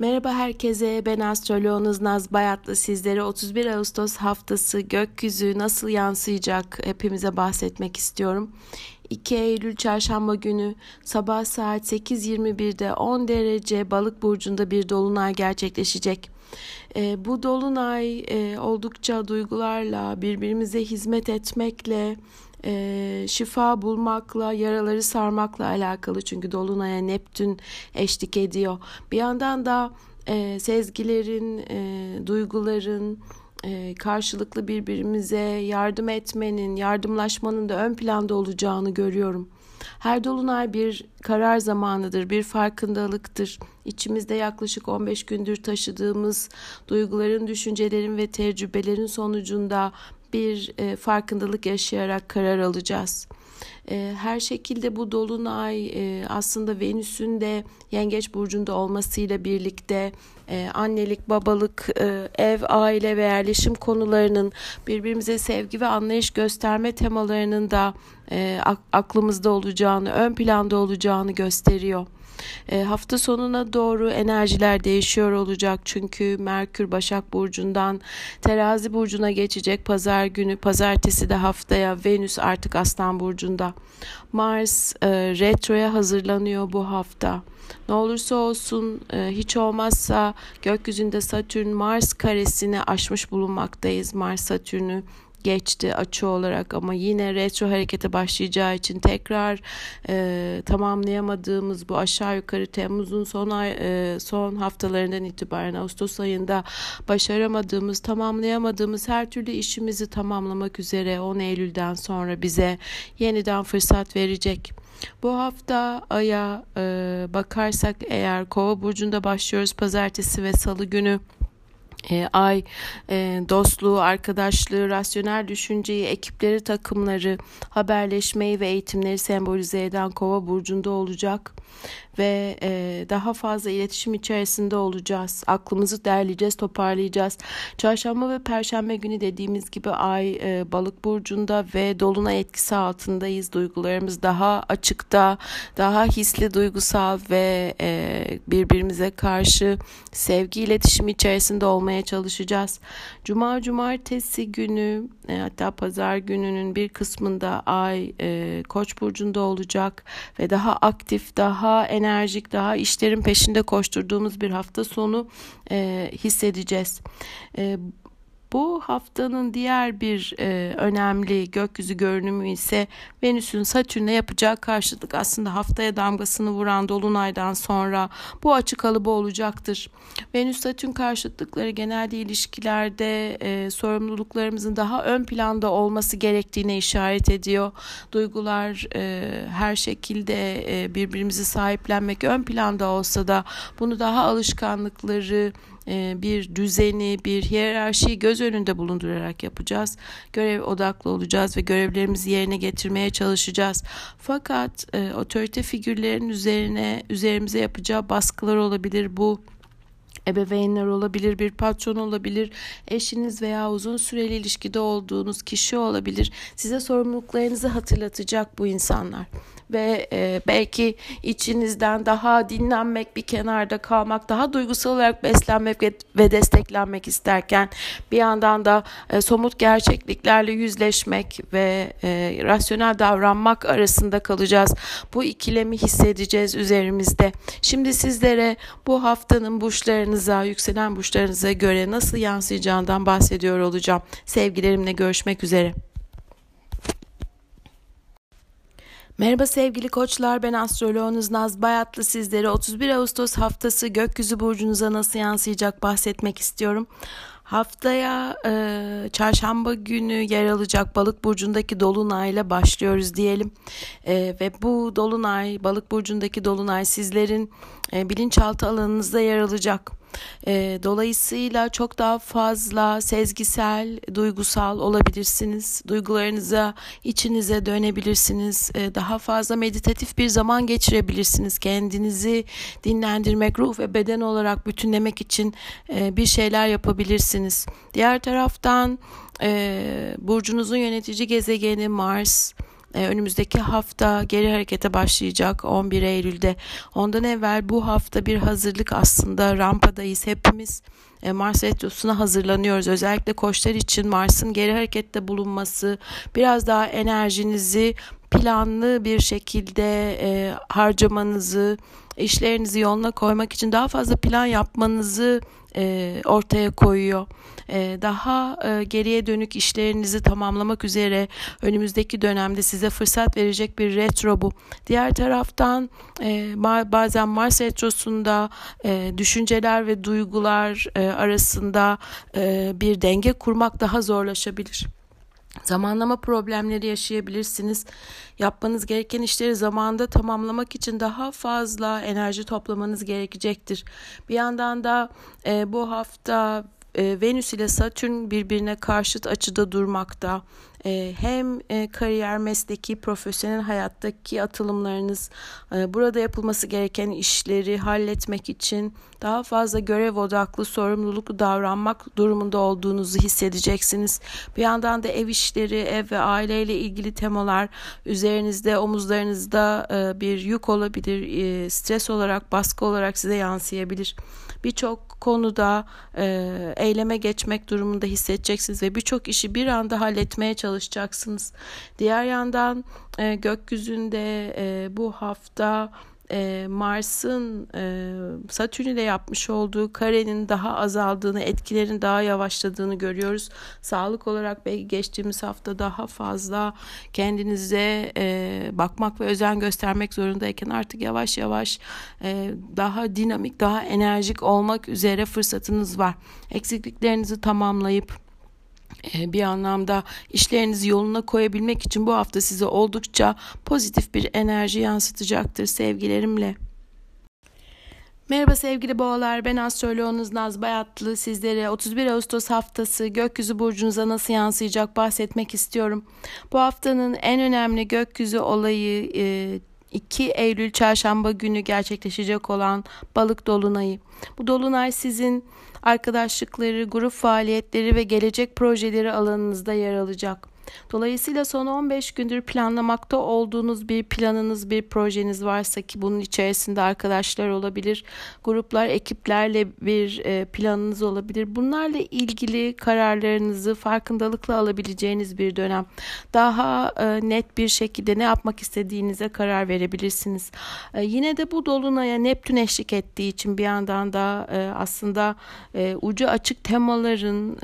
Merhaba herkese, ben astroloğunuz Naz Bayatlı. Sizlere 31 Ağustos haftası gökyüzü nasıl yansıyacak hepimize bahsetmek istiyorum. 2 Eylül çarşamba günü sabah saat 8.21'de 10 derece balık burcunda bir dolunay gerçekleşecek. E, bu dolunay e, oldukça duygularla, birbirimize hizmet etmekle, e, şifa bulmakla, yaraları sarmakla alakalı. Çünkü Dolunay'a Neptün eşlik ediyor. Bir yandan da e, sezgilerin, e, duyguların, e, karşılıklı birbirimize yardım etmenin, yardımlaşmanın da ön planda olacağını görüyorum. Her dolunay bir karar zamanıdır, bir farkındalıktır. İçimizde yaklaşık 15 gündür taşıdığımız duyguların, düşüncelerin ve tecrübelerin sonucunda bir e, farkındalık yaşayarak karar alacağız. E, her şekilde bu dolunay e, aslında Venüs'ün de Yengeç burcunda olmasıyla birlikte e, annelik, babalık, e, ev, aile ve yerleşim konularının birbirimize sevgi ve anlayış gösterme temalarının da e, aklımızda olacağını, ön planda olacağını gösteriyor. E, hafta sonuna doğru enerjiler değişiyor olacak çünkü Merkür Başak Burcu'ndan Terazi Burcu'na geçecek pazar günü pazartesi de haftaya Venüs artık Aslan Burcu'nda Mars e, retroya hazırlanıyor bu hafta. Ne olursa olsun e, hiç olmazsa gökyüzünde Satürn Mars karesini aşmış bulunmaktayız. Mars Satürn'ü geçti açı olarak ama yine retro harekete başlayacağı için tekrar e, tamamlayamadığımız bu aşağı yukarı Temmuz'un son ay, e, son haftalarından itibaren Ağustos ayında başaramadığımız tamamlayamadığımız her türlü işimizi tamamlamak üzere 10 Eylül'den sonra bize yeniden fırsat verecek. Bu hafta aya e, bakarsak eğer Kova burcunda başlıyoruz pazartesi ve salı günü e, ay e, dostluğu, arkadaşlığı, rasyonel düşünceyi, ekipleri, takımları, haberleşmeyi ve eğitimleri sembolize eden Kova burcunda olacak ve e, daha fazla iletişim içerisinde olacağız. Aklımızı derleyeceğiz, toparlayacağız. Çarşamba ve perşembe günü dediğimiz gibi ay e, balık burcunda ve dolunay etkisi altındayız. Duygularımız daha açıkta, daha hisli, duygusal ve e, birbirimize karşı sevgi iletişim içerisinde olmaya çalışacağız. Cuma, cumartesi günü e, hatta pazar gününün bir kısmında ay e, koç burcunda olacak ve daha aktif, daha enerjik, daha işlerin peşinde koşturduğumuz bir hafta sonu e, hissedeceğiz. E, bu haftanın diğer bir e, önemli gökyüzü görünümü ise Venüs'ün Satürn'e yapacağı karşılık aslında haftaya damgasını vuran dolunaydan sonra bu açık kalıbı olacaktır. Venüs Satürn karşıtlıkları genelde ilişkilerde e, sorumluluklarımızın daha ön planda olması gerektiğine işaret ediyor. Duygular e, her şekilde e, birbirimizi sahiplenmek ön planda olsa da bunu daha alışkanlıkları bir düzeni, bir hiyerarşiyi göz önünde bulundurarak yapacağız. Görev odaklı olacağız ve görevlerimizi yerine getirmeye çalışacağız. Fakat e, otorite figürlerin üzerine üzerimize yapacağı baskılar olabilir. Bu ebeveynler olabilir, bir patron olabilir, eşiniz veya uzun süreli ilişkide olduğunuz kişi olabilir. Size sorumluluklarınızı hatırlatacak bu insanlar ve e, belki içinizden daha dinlenmek, bir kenarda kalmak, daha duygusal olarak beslenmek ve, ve desteklenmek isterken bir yandan da e, somut gerçekliklerle yüzleşmek ve e, rasyonel davranmak arasında kalacağız. Bu ikilemi hissedeceğiz üzerimizde. Şimdi sizlere bu haftanın burçlarınıza, yükselen burçlarınıza göre nasıl yansıyacağından bahsediyor olacağım. Sevgilerimle görüşmek üzere. Merhaba sevgili koçlar ben astroloğunuz Naz Bayatlı sizlere 31 Ağustos haftası gökyüzü burcunuza nasıl yansıyacak bahsetmek istiyorum. Haftaya e, çarşamba günü yer alacak balık burcundaki dolunayla başlıyoruz diyelim. E, ve bu dolunay balık burcundaki dolunay sizlerin bilinçaltı alanınızda yer alacak. E, dolayısıyla çok daha fazla sezgisel, duygusal olabilirsiniz. Duygularınıza, içinize dönebilirsiniz. E, daha fazla meditatif bir zaman geçirebilirsiniz. Kendinizi dinlendirmek, ruh ve beden olarak bütünlemek için e, bir şeyler yapabilirsiniz. Diğer taraftan e, burcunuzun yönetici gezegeni Mars e, önümüzdeki hafta geri harekete başlayacak 11 Eylül'de. Ondan evvel bu hafta bir hazırlık aslında rampadayız hepimiz. E, Mars Retrosu'na hazırlanıyoruz. Özellikle koçlar için Mars'ın geri harekette bulunması biraz daha enerjinizi planlı bir şekilde e, harcamanızı, işlerinizi yoluna koymak için daha fazla plan yapmanızı e, ortaya koyuyor. E, daha e, geriye dönük işlerinizi tamamlamak üzere önümüzdeki dönemde size fırsat verecek bir retro bu. Diğer taraftan e, bazen Mars retrosunda e, düşünceler ve duygular e, arasında e, bir denge kurmak daha zorlaşabilir. Zamanlama problemleri yaşayabilirsiniz. Yapmanız gereken işleri zamanda tamamlamak için daha fazla enerji toplamanız gerekecektir. Bir yandan da e, bu hafta e, Venüs ile Satürn birbirine karşıt açıda durmakta. E, hem e, kariyer, mesleki, profesyonel hayattaki atılımlarınız, e, burada yapılması gereken işleri halletmek için daha fazla görev odaklı, sorumluluklu davranmak durumunda olduğunuzu hissedeceksiniz. Bir yandan da ev işleri, ev ve aileyle ilgili temalar üzerinizde, omuzlarınızda bir yük olabilir, stres olarak, baskı olarak size yansıyabilir. Birçok konuda e, eyleme geçmek durumunda hissedeceksiniz ve birçok işi bir anda halletmeye çalışacaksınız. Diğer yandan e, gökyüzünde e, bu hafta e, Mars'ın e, Satürn ile yapmış olduğu karenin daha azaldığını, etkilerin daha yavaşladığını görüyoruz. Sağlık olarak belki geçtiğimiz hafta daha fazla kendinize e, bakmak ve özen göstermek zorundayken artık yavaş yavaş e, daha dinamik, daha enerjik olmak üzere fırsatınız var. Eksikliklerinizi tamamlayıp bir anlamda işlerinizi yoluna koyabilmek için bu hafta size oldukça pozitif bir enerji yansıtacaktır sevgilerimle. Merhaba sevgili boğalar ben astroloğunuz Naz Bayatlı sizlere 31 Ağustos haftası gökyüzü burcunuza nasıl yansıyacak bahsetmek istiyorum. Bu haftanın en önemli gökyüzü olayı 2 e, Eylül çarşamba günü gerçekleşecek olan balık dolunayı. Bu dolunay sizin arkadaşlıkları, grup faaliyetleri ve gelecek projeleri alanınızda yer alacak. Dolayısıyla son 15 gündür planlamakta olduğunuz bir planınız, bir projeniz varsa ki bunun içerisinde arkadaşlar olabilir, gruplar, ekiplerle bir e, planınız olabilir. Bunlarla ilgili kararlarınızı farkındalıkla alabileceğiniz bir dönem. Daha e, net bir şekilde ne yapmak istediğinize karar verebilirsiniz. E, yine de bu dolunaya Neptün eşlik ettiği için bir yandan da aslında ucu açık temaların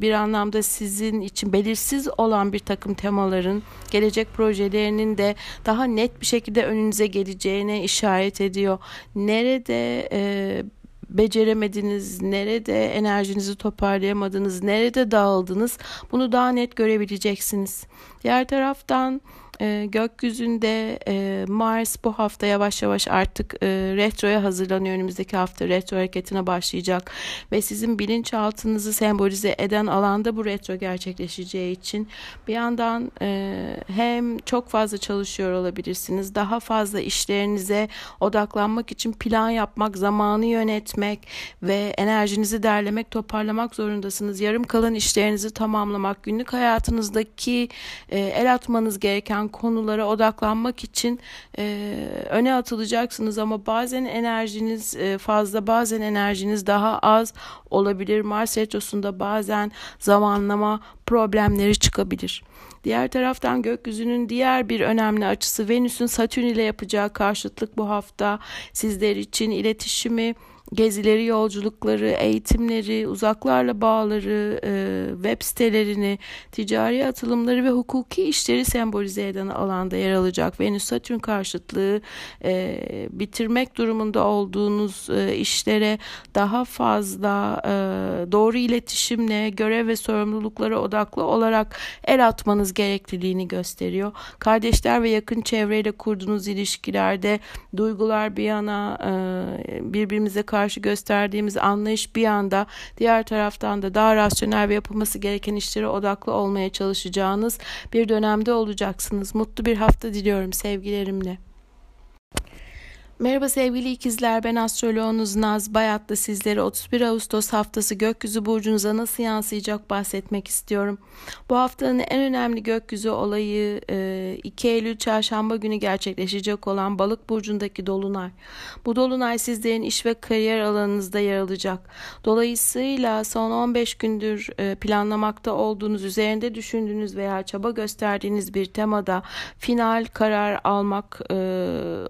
bir anlamda sizin için belirsiz belirsiz olan bir takım temaların gelecek projelerinin de daha net bir şekilde önünüze geleceğine işaret ediyor. Nerede e, beceremediniz, nerede enerjinizi toparlayamadınız, nerede dağıldınız bunu daha net görebileceksiniz. Diğer taraftan e, gökyüzünde e, Mars bu hafta yavaş yavaş artık e, retroya hazırlanıyor. Önümüzdeki hafta retro hareketine başlayacak ve sizin bilinçaltınızı sembolize eden alanda bu retro gerçekleşeceği için bir yandan e, hem çok fazla çalışıyor olabilirsiniz. Daha fazla işlerinize odaklanmak için plan yapmak, zamanı yönetmek ve enerjinizi derlemek, toparlamak zorundasınız. Yarım kalan işlerinizi tamamlamak, günlük hayatınızdaki e, el atmanız gereken gereken konulara odaklanmak için e, öne atılacaksınız ama bazen enerjiniz e, fazla bazen enerjiniz daha az olabilir. Mars retrosunda bazen zamanlama problemleri çıkabilir. Diğer taraftan gökyüzünün diğer bir önemli açısı Venüs'ün Satürn ile yapacağı karşıtlık bu hafta sizler için iletişimi gezileri, yolculukları, eğitimleri, uzaklarla bağları, e, web sitelerini, ticari atılımları ve hukuki işleri sembolize eden alanda yer alacak. Venüs-Satürn karşıtlığı e, bitirmek durumunda olduğunuz e, işlere daha fazla e, doğru iletişimle, görev ve sorumluluklara odaklı olarak el atmanız gerekliliğini gösteriyor. Kardeşler ve yakın çevreyle kurduğunuz ilişkilerde duygular bir yana e, birbirimize karşı gösterdiğimiz anlayış bir anda diğer taraftan da daha rasyonel ve yapılması gereken işlere odaklı olmaya çalışacağınız bir dönemde olacaksınız. Mutlu bir hafta diliyorum sevgilerimle. Merhaba sevgili ikizler ben astroloğunuz Naz Bayat'la sizlere 31 Ağustos haftası gökyüzü burcunuza nasıl yansıyacak bahsetmek istiyorum. Bu haftanın en önemli gökyüzü olayı 2 e, Eylül çarşamba günü gerçekleşecek olan balık burcundaki dolunay. Bu dolunay sizlerin iş ve kariyer alanınızda yer alacak. Dolayısıyla son 15 gündür e, planlamakta olduğunuz, üzerinde düşündüğünüz veya çaba gösterdiğiniz bir temada final karar almak e,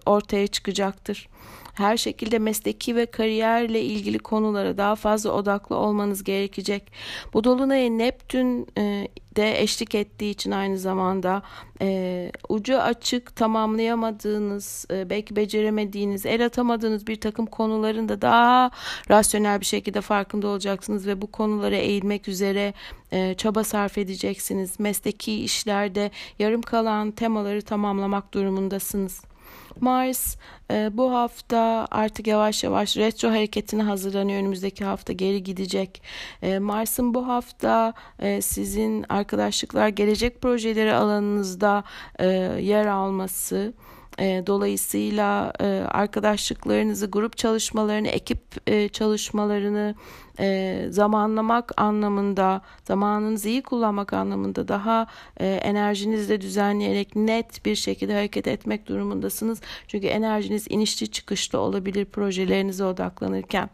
ortaya çıkacak olacaktır. Her şekilde mesleki ve kariyerle ilgili konulara daha fazla odaklı olmanız gerekecek. Bu dolunayı Neptün e, de eşlik ettiği için aynı zamanda e, ucu açık tamamlayamadığınız, e, belki beceremediğiniz, el atamadığınız bir takım konuların da daha rasyonel bir şekilde farkında olacaksınız ve bu konulara eğilmek üzere e, çaba sarf edeceksiniz. Mesleki işlerde yarım kalan temaları tamamlamak durumundasınız. Mars e, bu hafta artık yavaş yavaş retro hareketine hazırlanıyor. Önümüzdeki hafta geri gidecek. E, Mars'ın bu hafta e, sizin arkadaşlıklar, gelecek projeleri alanınızda e, yer alması e, dolayısıyla e, arkadaşlıklarınızı, grup çalışmalarını, ekip e, çalışmalarını e, zamanlamak anlamında, zamanınızı iyi kullanmak anlamında daha e, enerjinizle düzenleyerek net bir şekilde hareket etmek durumundasınız. Çünkü enerjiniz inişli çıkışlı olabilir projelerinize odaklanırken.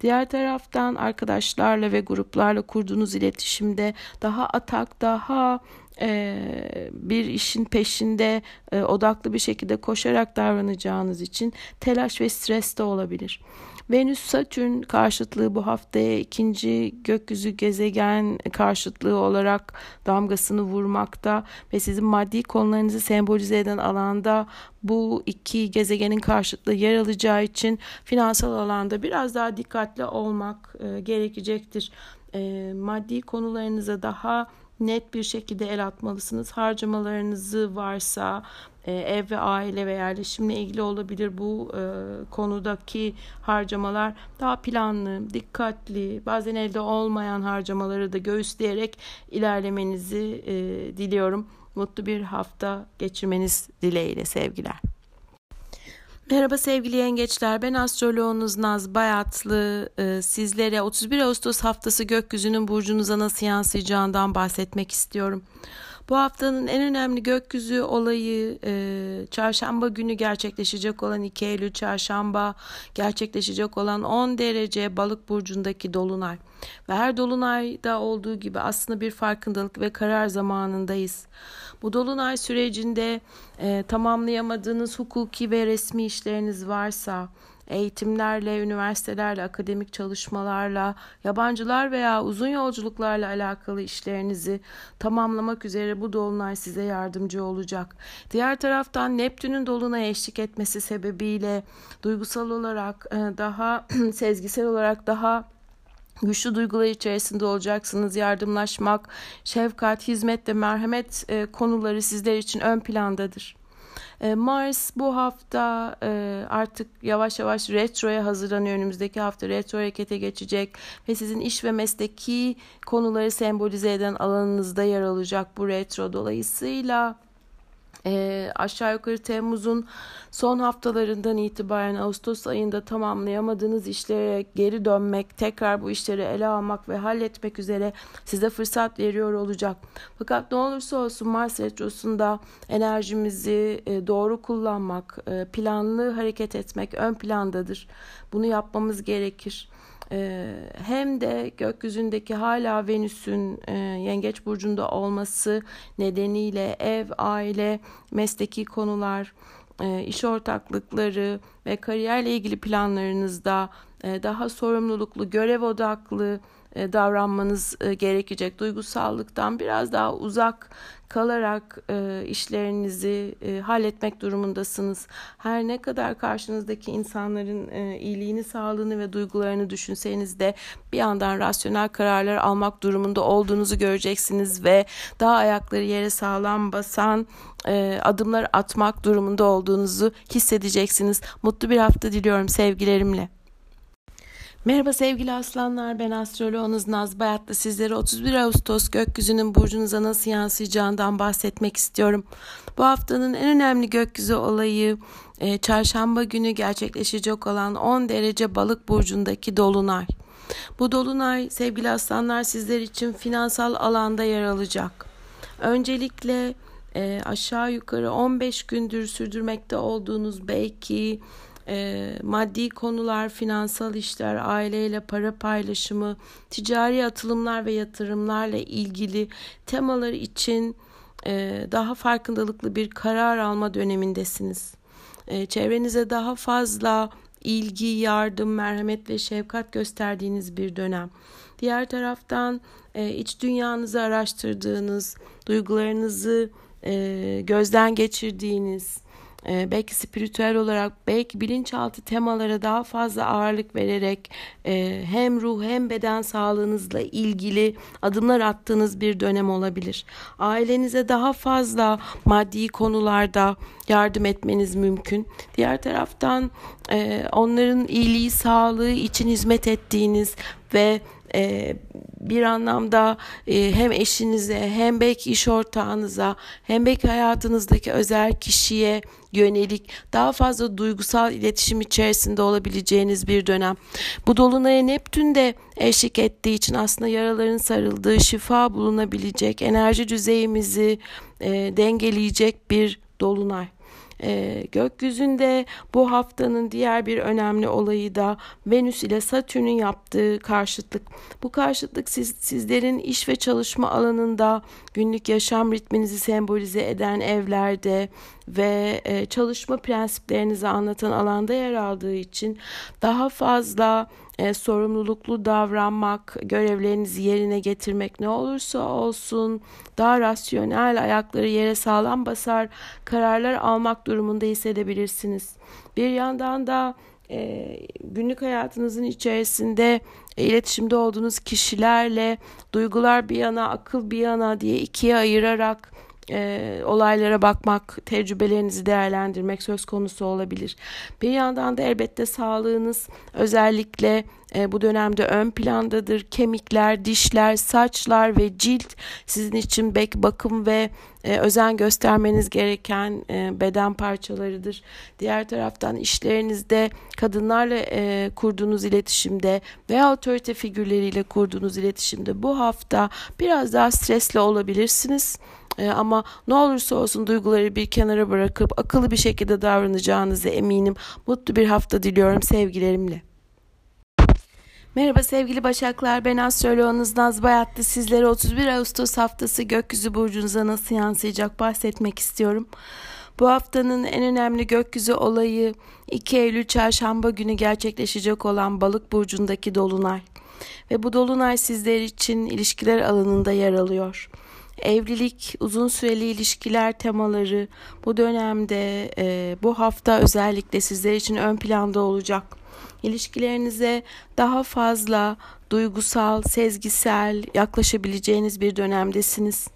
Diğer taraftan arkadaşlarla ve gruplarla kurduğunuz iletişimde daha atak, daha bir işin peşinde odaklı bir şekilde koşarak davranacağınız için telaş ve stres de olabilir. Venüs Satürn karşıtlığı bu haftaya ikinci gökyüzü gezegen karşıtlığı olarak damgasını vurmakta ve sizin maddi konularınızı sembolize eden alanda bu iki gezegenin karşıtlığı yer alacağı için finansal alanda biraz daha dikkatli olmak gerekecektir. maddi konularınıza daha net bir şekilde el atmalısınız. Harcamalarınızı varsa e, ev ve aile ve yerleşimle ilgili olabilir bu e, konudaki harcamalar daha planlı, dikkatli, bazen elde olmayan harcamaları da göğüsleyerek ilerlemenizi e, diliyorum. Mutlu bir hafta geçirmeniz dileğiyle sevgiler. Merhaba sevgili yengeçler ben astroloğunuz Naz Bayatlı ee, sizlere 31 Ağustos haftası gökyüzünün burcunuza nasıl yansıyacağından bahsetmek istiyorum. Bu haftanın en önemli gökyüzü olayı e, çarşamba günü gerçekleşecek olan 2 Eylül çarşamba gerçekleşecek olan 10 derece balık burcundaki dolunay. Ve her dolunayda olduğu gibi aslında bir farkındalık ve karar zamanındayız. Bu dolunay sürecinde e, tamamlayamadığınız hukuki ve resmi işleriniz varsa, eğitimlerle, üniversitelerle, akademik çalışmalarla, yabancılar veya uzun yolculuklarla alakalı işlerinizi tamamlamak üzere bu dolunay size yardımcı olacak. Diğer taraftan Neptün'ün dolunaya eşlik etmesi sebebiyle duygusal olarak e, daha sezgisel olarak daha güçlü duygular içerisinde olacaksınız. Yardımlaşmak, şefkat, hizmet ve merhamet e, konuları sizler için ön plandadır. E, Mars bu hafta e, artık yavaş yavaş retroya hazırlanıyor. Önümüzdeki hafta retro harekete geçecek ve sizin iş ve mesleki konuları sembolize eden alanınızda yer alacak bu retro. Dolayısıyla e, aşağı yukarı Temmuz'un son haftalarından itibaren Ağustos ayında tamamlayamadığınız işlere geri dönmek, tekrar bu işleri ele almak ve halletmek üzere size fırsat veriyor olacak. Fakat ne olursa olsun Mars Retrosu'nda enerjimizi e, doğru kullanmak, e, planlı hareket etmek ön plandadır. Bunu yapmamız gerekir. Ee, hem de gökyüzündeki hala Venüs'ün e, Yengeç burcunda olması nedeniyle ev, aile, mesleki konular, e, iş ortaklıkları ve kariyerle ilgili planlarınızda daha sorumluluklu, görev odaklı e, davranmanız e, gerekecek. Duygusallıktan biraz daha uzak kalarak e, işlerinizi halletmek durumundasınız. Her ne kadar karşınızdaki insanların iyiliğini, sağlığını ve duygularını düşünseniz de bir yandan rasyonel kararlar almak durumunda olduğunuzu göreceksiniz ve daha ayakları yere sağlam basan adımlar atmak durumunda olduğunuzu hissedeceksiniz. Mutlu bir hafta diliyorum sevgilerimle. Merhaba sevgili aslanlar ben astroloğunuz Naz Bayat'la sizlere 31 Ağustos gökyüzünün burcunuza nasıl yansıyacağından bahsetmek istiyorum. Bu haftanın en önemli gökyüzü olayı e, çarşamba günü gerçekleşecek olan 10 derece balık burcundaki dolunay. Bu dolunay sevgili aslanlar sizler için finansal alanda yer alacak. Öncelikle e, aşağı yukarı 15 gündür sürdürmekte olduğunuz belki e, maddi konular, finansal işler, aileyle para paylaşımı, ticari atılımlar ve yatırımlarla ilgili temalar için e, daha farkındalıklı bir karar alma dönemindesiniz. E, çevrenize daha fazla ilgi, yardım, merhamet ve şefkat gösterdiğiniz bir dönem. Diğer taraftan e, iç dünyanızı araştırdığınız, duygularınızı e, gözden geçirdiğiniz, e, belki spiritüel olarak belki bilinçaltı temalara daha fazla ağırlık vererek e, hem ruh hem beden sağlığınızla ilgili adımlar attığınız bir dönem olabilir. Ailenize daha fazla maddi konularda yardım etmeniz mümkün. Diğer taraftan e, onların iyiliği, sağlığı için hizmet ettiğiniz ve e, bir anlamda e, hem eşinize hem belki iş ortağınıza hem belki hayatınızdaki özel kişiye yönelik daha fazla duygusal iletişim içerisinde olabileceğiniz bir dönem. Bu dolunaya Neptün de eşlik ettiği için aslında yaraların sarıldığı, şifa bulunabilecek, enerji düzeyimizi e, dengeleyecek bir dolunay. E, gökyüzünde bu haftanın diğer bir önemli olayı da Venüs ile Satürn'ün yaptığı karşıtlık. Bu karşıtlık siz, sizlerin iş ve çalışma alanında günlük yaşam ritminizi sembolize eden evlerde ve e, çalışma prensiplerinizi anlatan alanda yer aldığı için daha fazla e, sorumluluklu davranmak, görevlerinizi yerine getirmek ne olursa olsun daha rasyonel ayakları yere sağlam basar kararlar almak durumunda hissedebilirsiniz. Bir yandan da e, günlük hayatınızın içerisinde e, iletişimde olduğunuz kişilerle duygular bir yana akıl bir yana diye ikiye ayırarak e, olaylara bakmak, tecrübelerinizi değerlendirmek söz konusu olabilir. Bir yandan da elbette sağlığınız özellikle e, bu dönemde ön plandadır. Kemikler, dişler, saçlar ve cilt sizin için bek bakım ve e, özen göstermeniz gereken e, beden parçalarıdır. Diğer taraftan işlerinizde kadınlarla e, kurduğunuz iletişimde veya otorite figürleriyle kurduğunuz iletişimde bu hafta biraz daha stresli olabilirsiniz. E, ama ne olursa olsun duyguları bir kenara bırakıp akıllı bir şekilde davranacağınızı eminim. Mutlu bir hafta diliyorum sevgilerimle. Merhaba sevgili Başaklar, ben astroloğunuz Naz Bayatlı. Sizlere 31 Ağustos haftası gökyüzü burcunuza nasıl yansıyacak bahsetmek istiyorum. Bu haftanın en önemli gökyüzü olayı 2 Eylül çarşamba günü gerçekleşecek olan balık burcundaki dolunay. Ve bu dolunay sizler için ilişkiler alanında yer alıyor evlilik, uzun süreli ilişkiler temaları bu dönemde e, bu hafta özellikle sizler için ön planda olacak. İlişkilerinize daha fazla duygusal, sezgisel yaklaşabileceğiniz bir dönemdesiniz.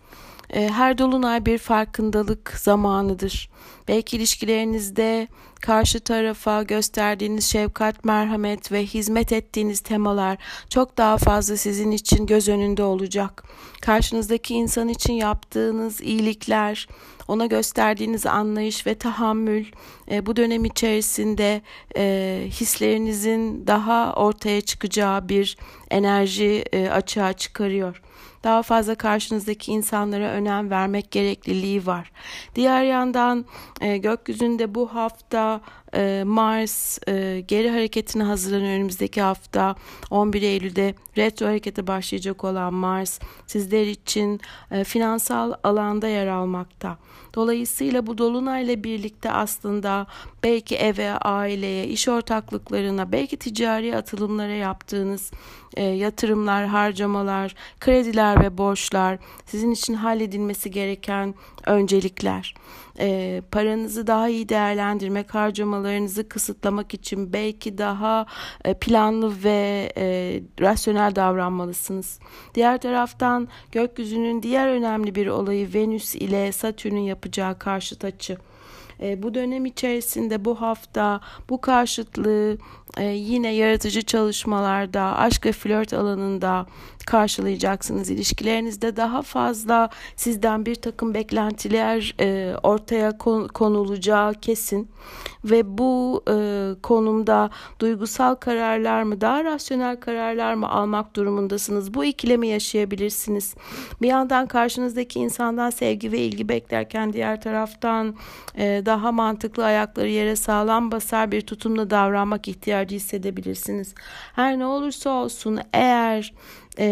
E, her dolunay bir farkındalık zamanıdır. Belki ilişkilerinizde karşı tarafa gösterdiğiniz şefkat, merhamet ve hizmet ettiğiniz temalar çok daha fazla sizin için göz önünde olacak. Karşınızdaki insan için yaptığınız iyilikler, ona gösterdiğiniz anlayış ve tahammül e, bu dönem içerisinde e, hislerinizin daha ortaya çıkacağı bir enerji e, açığa çıkarıyor daha fazla karşınızdaki insanlara önem vermek gerekliliği var. Diğer yandan e, gökyüzünde bu hafta e, Mars e, geri hareketine hazırlanıyor önümüzdeki hafta 11 Eylül'de retro harekete başlayacak olan Mars sizler için e, finansal alanda yer almakta. Dolayısıyla bu dolunayla birlikte aslında belki eve, aileye, iş ortaklıklarına, belki ticari atılımlara yaptığınız e, yatırımlar, harcamalar, krediler ve borçlar sizin için halledilmesi gereken öncelikler. E, paranızı daha iyi değerlendirmek, harcamalarınızı kısıtlamak için belki daha e, planlı ve e, rasyonel davranmalısınız. Diğer taraftan gökyüzünün diğer önemli bir olayı Venüs ile Satürn'ün yapacağı karşıt açı. E, bu dönem içerisinde bu hafta bu karşıtlığı e, yine yaratıcı çalışmalarda, aşk ve flört alanında karşılayacaksınız. İlişkilerinizde daha fazla sizden bir takım beklentiler e, ortaya konulacağı kesin ve bu e, konumda duygusal kararlar mı, daha rasyonel kararlar mı almak durumundasınız. Bu ikilemi yaşayabilirsiniz. Bir yandan karşınızdaki insandan sevgi ve ilgi beklerken diğer taraftan e, daha mantıklı ayakları yere sağlam basar bir tutumla davranmak ihtiyacı hissedebilirsiniz. Her ne olursa olsun eğer e,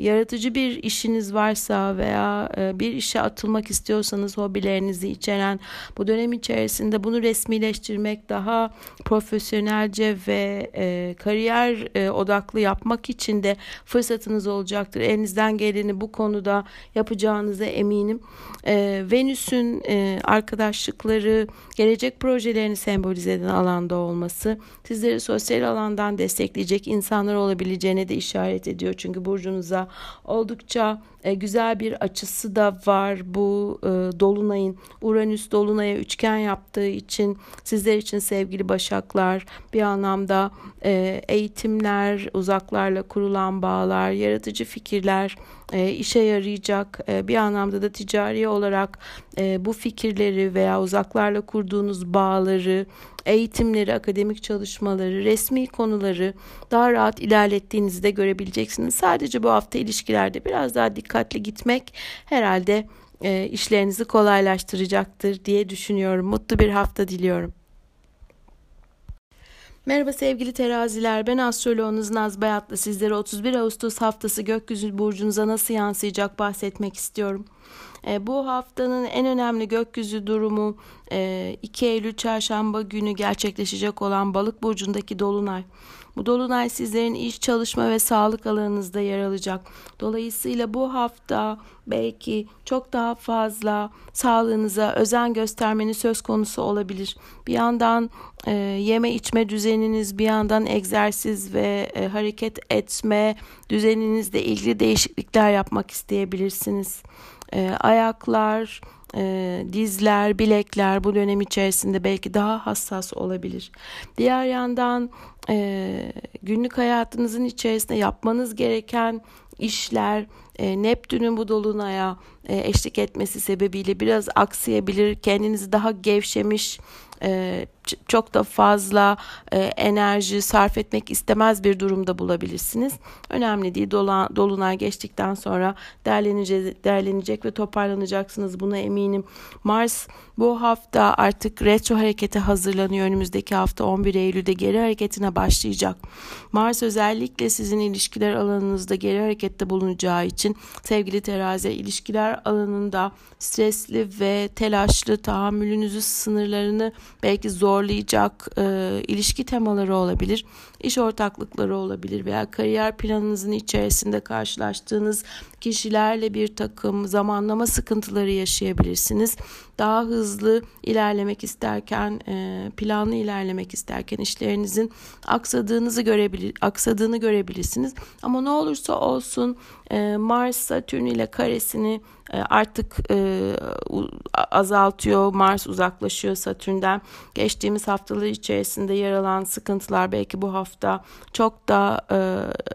yaratıcı bir işiniz varsa veya e, bir işe atılmak istiyorsanız hobilerinizi içeren bu dönem içerisinde bunu resmileştirmek daha profesyonelce ve e, kariyer e, odaklı yapmak için de fırsatınız olacaktır. Elinizden geleni bu konuda yapacağınıza eminim. E, Venüs'ün e, arkadaşlıkları, gelecek projelerini sembolize eden alanda olması sizleri sosyal alandan destekleyecek insanlar olabileceğine de işaret ediyor. Çünkü burcunuza. Oldukça e, güzel bir açısı da var bu e, dolunayın. Uranüs dolunaya üçgen yaptığı için sizler için sevgili başaklar bir anlamda e, eğitimler uzaklarla kurulan bağlar yaratıcı fikirler işe yarayacak bir anlamda da ticari olarak bu fikirleri veya uzaklarla kurduğunuz bağları eğitimleri, akademik çalışmaları, resmi konuları daha rahat ilerlettiğinizi de görebileceksiniz. Sadece bu hafta ilişkilerde biraz daha dikkatli gitmek herhalde e, işlerinizi kolaylaştıracaktır diye düşünüyorum. Mutlu bir hafta diliyorum. Merhaba sevgili teraziler ben astroloğunuz Naz Bayatlı sizlere 31 Ağustos haftası gökyüzü burcunuza nasıl yansıyacak bahsetmek istiyorum. E, bu haftanın en önemli gökyüzü durumu e, 2 Eylül çarşamba günü gerçekleşecek olan balık burcundaki dolunay. Bu dolunay sizlerin iş, çalışma ve sağlık alanınızda yer alacak. Dolayısıyla bu hafta belki çok daha fazla sağlığınıza özen göstermeniz söz konusu olabilir. Bir yandan e, yeme içme düzeniniz, bir yandan egzersiz ve e, hareket etme düzeninizle ilgili değişiklikler yapmak isteyebilirsiniz. E, ayaklar, e, dizler, bilekler bu dönem içerisinde belki daha hassas olabilir. Diğer yandan e, günlük hayatınızın içerisinde yapmanız gereken işler e, Neptün'ün bu dolunaya e, eşlik etmesi sebebiyle biraz aksayabilir. Kendinizi daha gevşemiş, e, çok da fazla e, enerji sarf etmek istemez bir durumda bulabilirsiniz. Önemli değil. Dolan, dolunay geçtikten sonra derlenecek, derlenecek ve toparlanacaksınız. Buna eminim. Mars bu hafta artık retro harekete hazırlanıyor. Önümüzdeki hafta 11 Eylül'de geri hareketine başlayacak. Mars özellikle sizin ilişkiler alanınızda geri harekette bulunacağı için sevgili terazi ilişkiler alanında stresli ve telaşlı tahammülünüzü sınırlarını belki zorlayacak e, ilişki temaları olabilir, iş ortaklıkları olabilir veya kariyer planınızın içerisinde karşılaştığınız kişilerle bir takım zamanlama sıkıntıları yaşayabilirsiniz. Daha hızlı ilerlemek isterken, e, planlı ilerlemek isterken işlerinizin aksadığınızı görebilir, aksadığını görebilirsiniz. Ama ne olursa olsun e, Mars Satürn ile karesini e, artık azaltıyor. Mars uzaklaşıyor Satürn'den. Geçtiğimiz haftalar içerisinde yer alan sıkıntılar belki bu hafta çok da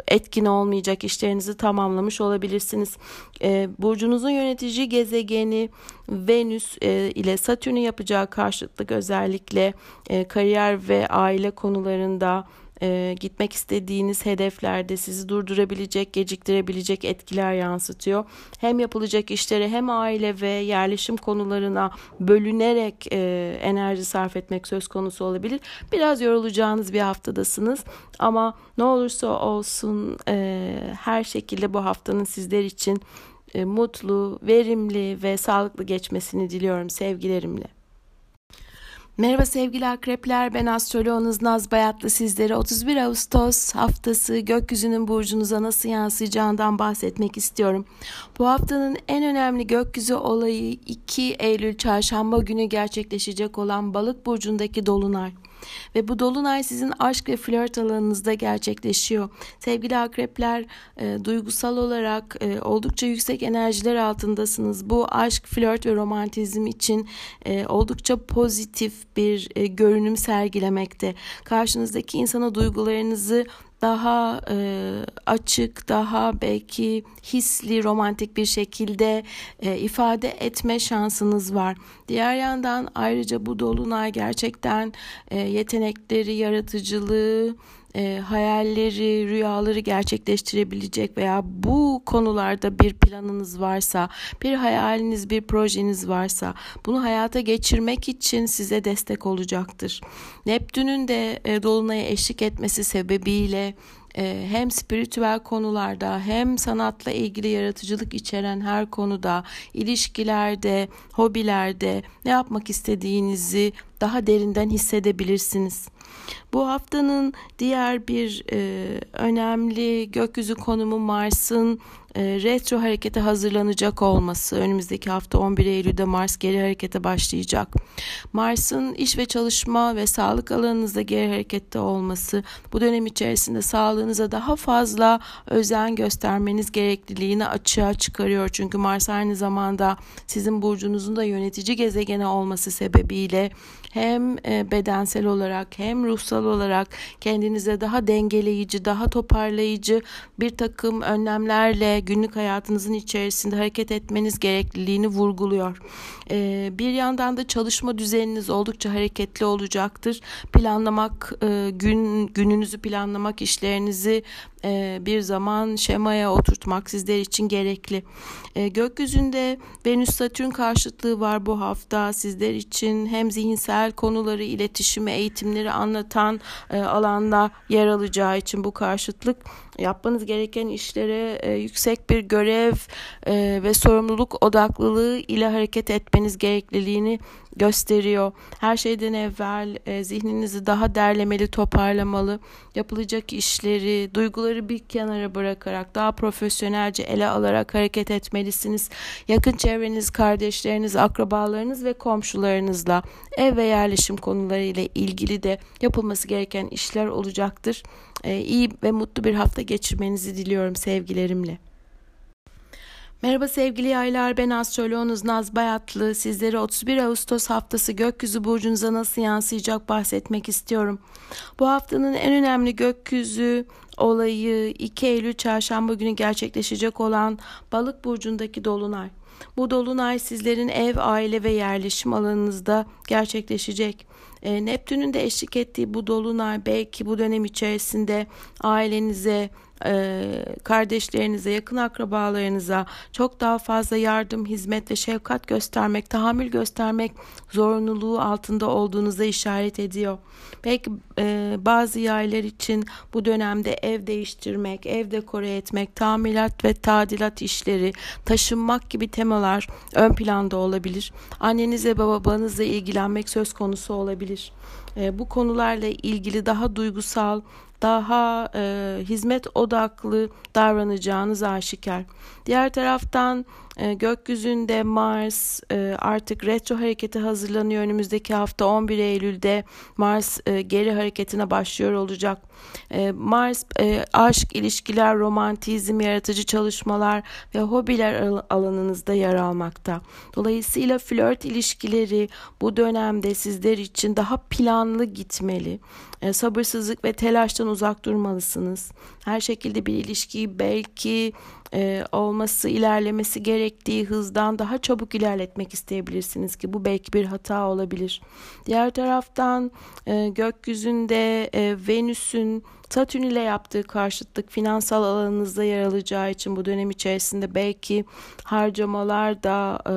etkin olmayacak. işlerinizi tamamlamış olabilirsiniz. E, burcunuzun yönetici gezegeni Venüs e, ile Satürn'ün yapacağı karşıtlık özellikle e, kariyer ve aile konularında e, gitmek istediğiniz hedeflerde sizi durdurabilecek, geciktirebilecek etkiler yansıtıyor. Hem yapılacak işlere hem aile ve yerleşim konularına bölünerek e, enerji sarf etmek söz konusu olabilir. Biraz yorulacağınız bir haftadasınız ama ne olursa olsun e, her şekilde bu haftanın sizler için e, mutlu, verimli ve sağlıklı geçmesini diliyorum sevgilerimle. Merhaba sevgili akrepler ben astroloğunuz Naz Bayatlı sizlere 31 Ağustos haftası gökyüzünün burcunuza nasıl yansıyacağından bahsetmek istiyorum. Bu haftanın en önemli gökyüzü olayı 2 Eylül çarşamba günü gerçekleşecek olan balık burcundaki dolunay. Ve bu dolunay sizin aşk ve flört alanınızda gerçekleşiyor. Sevgili akrepler e, duygusal olarak e, oldukça yüksek enerjiler altındasınız. Bu aşk, flört ve romantizm için e, oldukça pozitif bir e, görünüm sergilemekte. Karşınızdaki insana duygularınızı daha e, açık, daha belki hisli, romantik bir şekilde e, ifade etme şansınız var. Diğer yandan ayrıca bu dolunay gerçekten e, yetenekleri, yaratıcılığı, e, hayalleri, rüyaları gerçekleştirebilecek veya bu konularda bir planınız varsa, bir hayaliniz, bir projeniz varsa bunu hayata geçirmek için size destek olacaktır. Neptün'ün de e, dolunaya eşlik etmesi sebebiyle e, hem spiritüel konularda hem sanatla ilgili yaratıcılık içeren her konuda, ilişkilerde, hobilerde ne yapmak istediğinizi daha derinden hissedebilirsiniz. Bu haftanın diğer bir e, önemli gökyüzü konumu Mars'ın e, retro harekete hazırlanacak olması. Önümüzdeki hafta 11 Eylül'de Mars geri harekete başlayacak. Mars'ın iş ve çalışma ve sağlık alanınızda geri harekette olması bu dönem içerisinde sağlığınıza daha fazla özen göstermeniz gerekliliğini açığa çıkarıyor. Çünkü Mars aynı zamanda sizin burcunuzun da yönetici gezegeni olması sebebiyle hem e, bedensel olarak hem ruhsal olarak kendinize daha dengeleyici, daha toparlayıcı bir takım önlemlerle günlük hayatınızın içerisinde hareket etmeniz gerekliliğini vurguluyor. E, bir yandan da çalışma düzeniniz oldukça hareketli olacaktır. Planlamak, e, gün gününüzü planlamak, işlerinizi e, bir zaman şemaya oturtmak sizler için gerekli. E, gökyüzünde Venüs-Satürn karşıtlığı var bu hafta sizler için hem zihinsel konuları, iletişimi, eğitimleri anlatan e, alanda yer alacağı için bu karşıtlık yapmanız gereken işlere yüksek bir görev ve sorumluluk odaklılığı ile hareket etmeniz gerekliliğini gösteriyor. Her şeyden evvel e, zihninizi daha derlemeli, toparlamalı, yapılacak işleri, duyguları bir kenara bırakarak daha profesyonelce ele alarak hareket etmelisiniz. Yakın çevreniz, kardeşleriniz, akrabalarınız ve komşularınızla ev ve yerleşim konuları ile ilgili de yapılması gereken işler olacaktır. E, iyi ve mutlu bir hafta geçirmenizi diliyorum sevgilerimle. Merhaba sevgili yaylar ben astroloğunuz Naz Bayatlı. Sizlere 31 Ağustos haftası gökyüzü burcunuza nasıl yansıyacak bahsetmek istiyorum. Bu haftanın en önemli gökyüzü olayı 2 Eylül çarşamba günü gerçekleşecek olan balık burcundaki dolunay. Bu dolunay sizlerin ev, aile ve yerleşim alanınızda gerçekleşecek. E, Neptün'ün de eşlik ettiği bu dolunay belki bu dönem içerisinde ailenize, e, kardeşlerinize, yakın akrabalarınıza çok daha fazla yardım, hizmet ve şefkat göstermek, tahammül göstermek zorunluluğu altında olduğunuza işaret ediyor. Belki e, bazı yaylar için bu dönemde ev değiştirmek, ev dekore etmek, tamirat ve tadilat işleri, taşınmak gibi temalar ön planda olabilir. Annenize babanızla ilgilenmek söz konusu olabilir. E, bu konularla ilgili daha duygusal, daha e, hizmet odaklı davranacağınız aşikar. Diğer taraftan e, gökyüzünde Mars e, artık retro hareketi hazırlanıyor. Önümüzdeki hafta 11 Eylül'de Mars e, geri hareketine başlıyor olacak. E, Mars aşk, ilişkiler, romantizm, yaratıcı çalışmalar ve hobiler alanınızda yer almakta. Dolayısıyla flört ilişkileri bu dönemde sizler için daha planlı gitmeli. Sabırsızlık ve telaştan uzak durmalısınız. Her şekilde bir ilişkiyi belki e, olması, ilerlemesi gerektiği hızdan daha çabuk ilerletmek isteyebilirsiniz ki bu belki bir hata olabilir. Diğer taraftan e, gökyüzünde e, Venüs'ün Satürn ile yaptığı karşıtlık finansal alanınızda yer alacağı için bu dönem içerisinde belki harcamalar da e,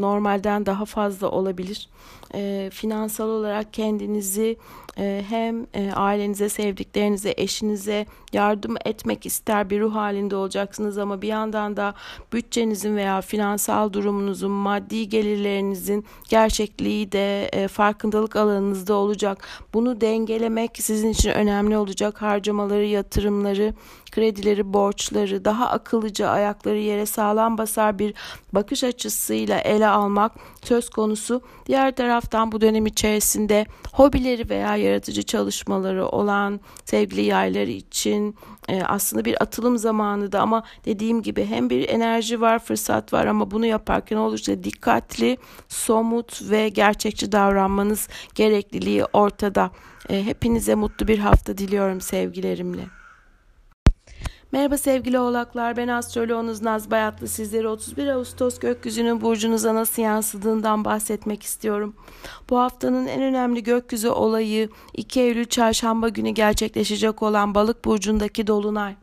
normalden daha fazla olabilir. E, finansal olarak kendinizi hem e, ailenize, sevdiklerinize, eşinize yardım etmek ister bir ruh halinde olacaksınız ama bir yandan da bütçenizin veya finansal durumunuzun, maddi gelirlerinizin gerçekliği de e, farkındalık alanınızda olacak. Bunu dengelemek sizin için önemli olacak. Harcamaları, yatırımları, kredileri, borçları daha akıllıca ayakları yere sağlam basar bir bakış açısıyla ele almak söz konusu. Diğer taraftan bu dönem içerisinde hobileri veya yaratıcı çalışmaları olan sevgili yaylar için e, aslında bir atılım zamanı da ama dediğim gibi hem bir enerji var, fırsat var ama bunu yaparken oldukça dikkatli, somut ve gerçekçi davranmanız gerekliliği ortada. E, hepinize mutlu bir hafta diliyorum sevgilerimle. Merhaba sevgili oğlaklar ben astroloğunuz Naz Bayatlı sizlere 31 Ağustos gökyüzünün burcunuza nasıl yansıdığından bahsetmek istiyorum. Bu haftanın en önemli gökyüzü olayı 2 Eylül çarşamba günü gerçekleşecek olan balık burcundaki dolunay.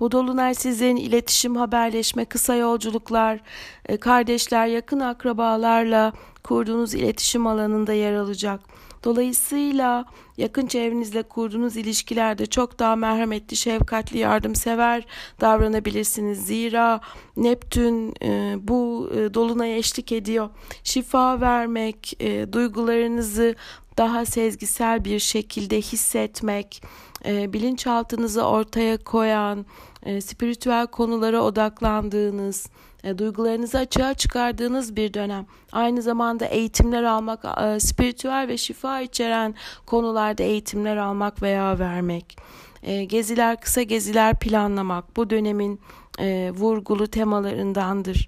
Bu dolunay sizlerin iletişim, haberleşme, kısa yolculuklar, e, kardeşler, yakın akrabalarla kurduğunuz iletişim alanında yer alacak. Dolayısıyla yakın çevrenizle kurduğunuz ilişkilerde çok daha merhametli, şefkatli, yardımsever davranabilirsiniz. Zira Neptün e, bu e, dolunaya eşlik ediyor. Şifa vermek, e, duygularınızı daha sezgisel bir şekilde hissetmek, e, bilinçaltınızı ortaya koyan, e, spiritüel konulara odaklandığınız, e, duygularınızı açığa çıkardığınız bir dönem. Aynı zamanda eğitimler almak, e, spiritüel ve şifa içeren konularda eğitimler almak veya vermek. E, geziler, kısa geziler planlamak bu dönemin e, vurgulu temalarındandır.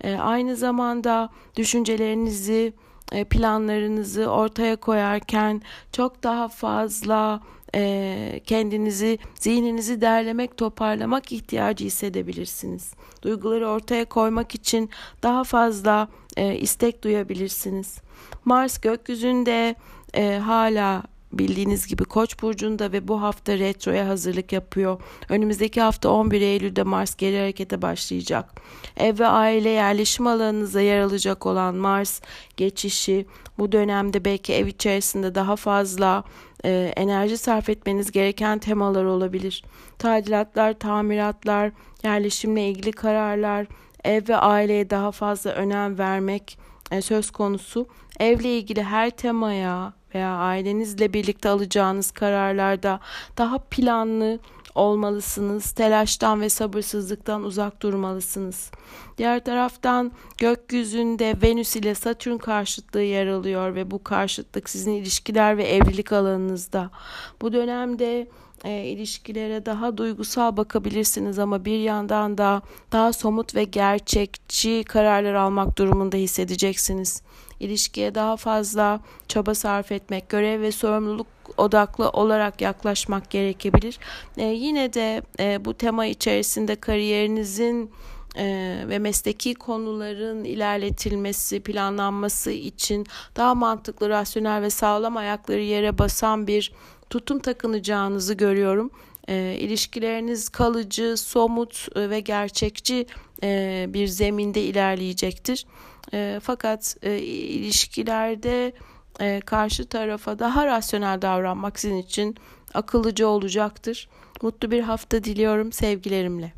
E, aynı zamanda düşüncelerinizi, e, planlarınızı ortaya koyarken çok daha fazla e, kendinizi, zihninizi derlemek, toparlamak ihtiyacı hissedebilirsiniz. Duyguları ortaya koymak için daha fazla e, istek duyabilirsiniz. Mars gökyüzünde e, hala bildiğiniz gibi Koç burcunda ve bu hafta retroya hazırlık yapıyor. Önümüzdeki hafta 11 Eylül'de Mars geri harekete başlayacak. Ev ve aile yerleşim alanınıza yer alacak olan Mars geçişi bu dönemde belki ev içerisinde daha fazla e, enerji sarf etmeniz gereken temalar olabilir. Tadilatlar, tamiratlar, yerleşimle ilgili kararlar, ev ve aileye daha fazla önem vermek e, söz konusu. Evle ilgili her temaya veya ailenizle birlikte alacağınız kararlarda daha planlı olmalısınız. Telaştan ve sabırsızlıktan uzak durmalısınız. Diğer taraftan gökyüzünde Venüs ile Satürn karşıtlığı yer alıyor ve bu karşıtlık sizin ilişkiler ve evlilik alanınızda. Bu dönemde e, ilişkilere daha duygusal bakabilirsiniz ama bir yandan da daha somut ve gerçekçi kararlar almak durumunda hissedeceksiniz. İlişkiye daha fazla çaba sarf etmek, görev ve sorumluluk odaklı olarak yaklaşmak gerekebilir. E, yine de e, bu tema içerisinde kariyerinizin e, ve mesleki konuların ilerletilmesi, planlanması için daha mantıklı, rasyonel ve sağlam ayakları yere basan bir tutum takınacağınızı görüyorum. E, ilişkileriniz kalıcı, somut e, ve gerçekçi e, bir zeminde ilerleyecektir. E, fakat e, ilişkilerde e, karşı tarafa daha rasyonel davranmak sizin için akıllıca olacaktır. Mutlu bir hafta diliyorum sevgilerimle.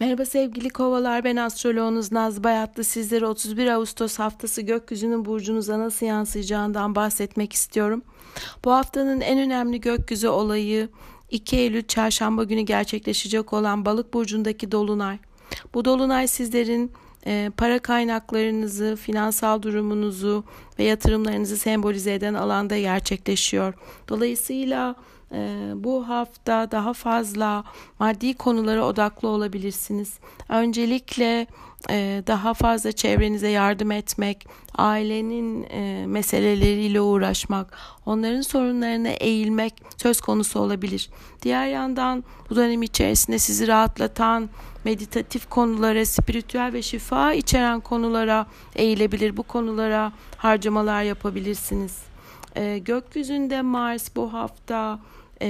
Merhaba sevgili kovalar ben astroloğunuz Naz Bayatlı sizlere 31 Ağustos haftası gökyüzünün burcunuza nasıl yansıyacağından bahsetmek istiyorum. Bu haftanın en önemli gökyüzü olayı 2 Eylül çarşamba günü gerçekleşecek olan balık burcundaki dolunay. Bu dolunay sizlerin para kaynaklarınızı, finansal durumunuzu ve yatırımlarınızı sembolize eden alanda gerçekleşiyor. Dolayısıyla e, bu hafta daha fazla maddi konulara odaklı olabilirsiniz. Öncelikle e, daha fazla çevrenize yardım etmek, ailenin e, meseleleriyle uğraşmak, onların sorunlarına eğilmek söz konusu olabilir. Diğer yandan bu dönem içerisinde sizi rahatlatan meditatif konulara, spiritüel ve şifa içeren konulara eğilebilir. Bu konulara harcamalar yapabilirsiniz. E, gökyüzünde Mars bu hafta e,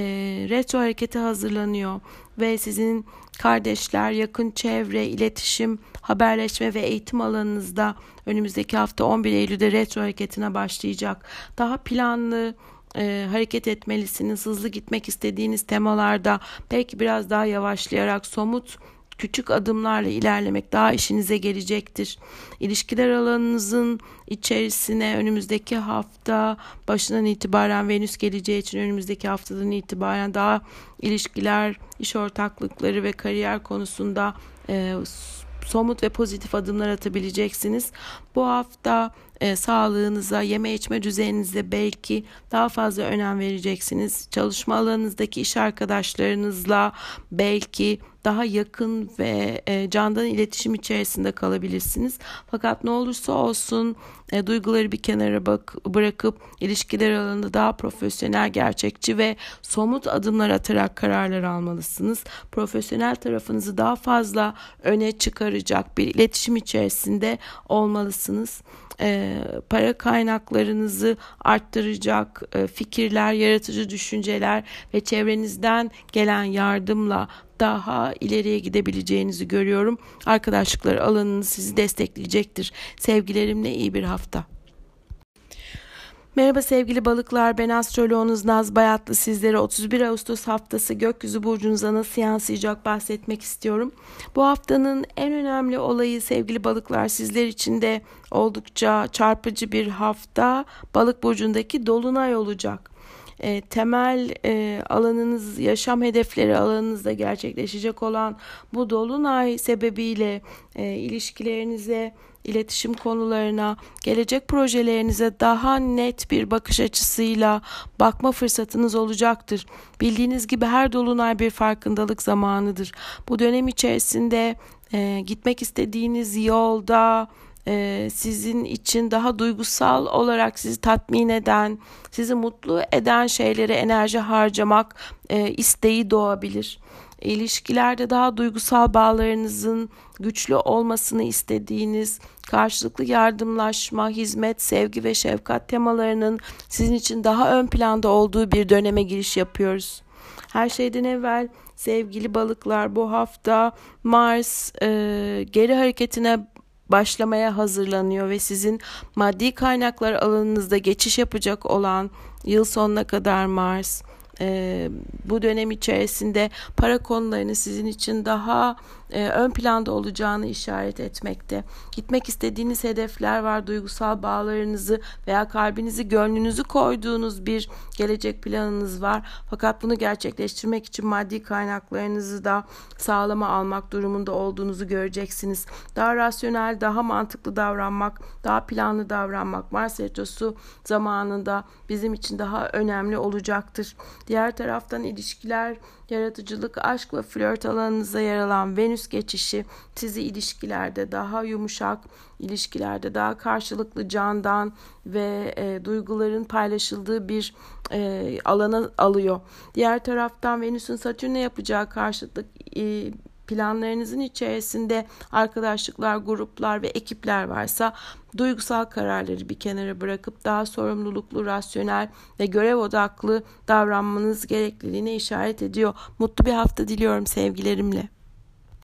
retro hareketi hazırlanıyor ve sizin kardeşler, yakın çevre, iletişim, haberleşme ve eğitim alanınızda önümüzdeki hafta 11 Eylül'de retro hareketine başlayacak. Daha planlı, e, hareket etmelisiniz. Hızlı gitmek istediğiniz temalarda belki biraz daha yavaşlayarak somut küçük adımlarla ilerlemek daha işinize gelecektir. İlişkiler alanınızın içerisine önümüzdeki hafta başından itibaren Venüs geleceği için önümüzdeki haftadan itibaren daha ilişkiler, iş ortaklıkları ve kariyer konusunda e, somut ve pozitif adımlar atabileceksiniz. Bu hafta e, sağlığınıza, yeme içme düzeninize belki daha fazla önem vereceksiniz. Çalışma alanınızdaki iş arkadaşlarınızla belki daha yakın ve e, candan iletişim içerisinde kalabilirsiniz. Fakat ne olursa olsun e, duyguları bir kenara bak bırakıp ilişkiler alanında daha profesyonel, gerçekçi ve somut adımlar atarak kararlar almalısınız. Profesyonel tarafınızı daha fazla öne çıkaracak bir iletişim içerisinde olmalısınız e, para kaynaklarınızı arttıracak e, fikirler, yaratıcı düşünceler ve çevrenizden gelen yardımla daha ileriye gidebileceğinizi görüyorum. Arkadaşlıklar alanınız sizi destekleyecektir. Sevgilerimle iyi bir hafta. Merhaba sevgili balıklar ben astroloğunuz Naz Bayatlı sizlere 31 Ağustos haftası gökyüzü burcunuza nasıl yansıyacak bahsetmek istiyorum. Bu haftanın en önemli olayı sevgili balıklar sizler için de oldukça çarpıcı bir hafta balık burcundaki dolunay olacak. E, temel e, alanınız, yaşam hedefleri alanınızda gerçekleşecek olan bu dolunay sebebiyle e, ilişkilerinize iletişim konularına, gelecek projelerinize daha net bir bakış açısıyla bakma fırsatınız olacaktır. Bildiğiniz gibi her dolunay bir farkındalık zamanıdır. Bu dönem içerisinde e, gitmek istediğiniz yolda, e, sizin için daha duygusal olarak sizi tatmin eden, sizi mutlu eden şeylere enerji harcamak e, isteği doğabilir ilişkilerde daha duygusal bağlarınızın güçlü olmasını istediğiniz, karşılıklı yardımlaşma, hizmet, sevgi ve şefkat temalarının sizin için daha ön planda olduğu bir döneme giriş yapıyoruz. Her şeyden evvel sevgili balıklar bu hafta Mars e, geri hareketine başlamaya hazırlanıyor ve sizin maddi kaynaklar alanınızda geçiş yapacak olan yıl sonuna kadar Mars e, bu dönem içerisinde para konularını sizin için daha e, ön planda olacağını işaret etmekte. Gitmek istediğiniz hedefler var, duygusal bağlarınızı veya kalbinizi, gönlünüzü koyduğunuz bir gelecek planınız var. Fakat bunu gerçekleştirmek için maddi kaynaklarınızı da sağlama almak durumunda olduğunuzu göreceksiniz. Daha rasyonel, daha mantıklı davranmak, daha planlı davranmak Mars Retrosu zamanında bizim için daha önemli olacaktır. Diğer taraftan ilişkiler, yaratıcılık, aşk ve flört alanınıza yer alan Venüs geçişi sizi ilişkilerde daha yumuşak, ilişkilerde daha karşılıklı candan ve e, duyguların paylaşıldığı bir e, alana alıyor. Diğer taraftan Venüs'ün Satürn'e yapacağı karşıtlık e, planlarınızın içerisinde arkadaşlıklar, gruplar ve ekipler varsa duygusal kararları bir kenara bırakıp daha sorumluluklu, rasyonel ve görev odaklı davranmanız gerekliliğine işaret ediyor. Mutlu bir hafta diliyorum sevgilerimle.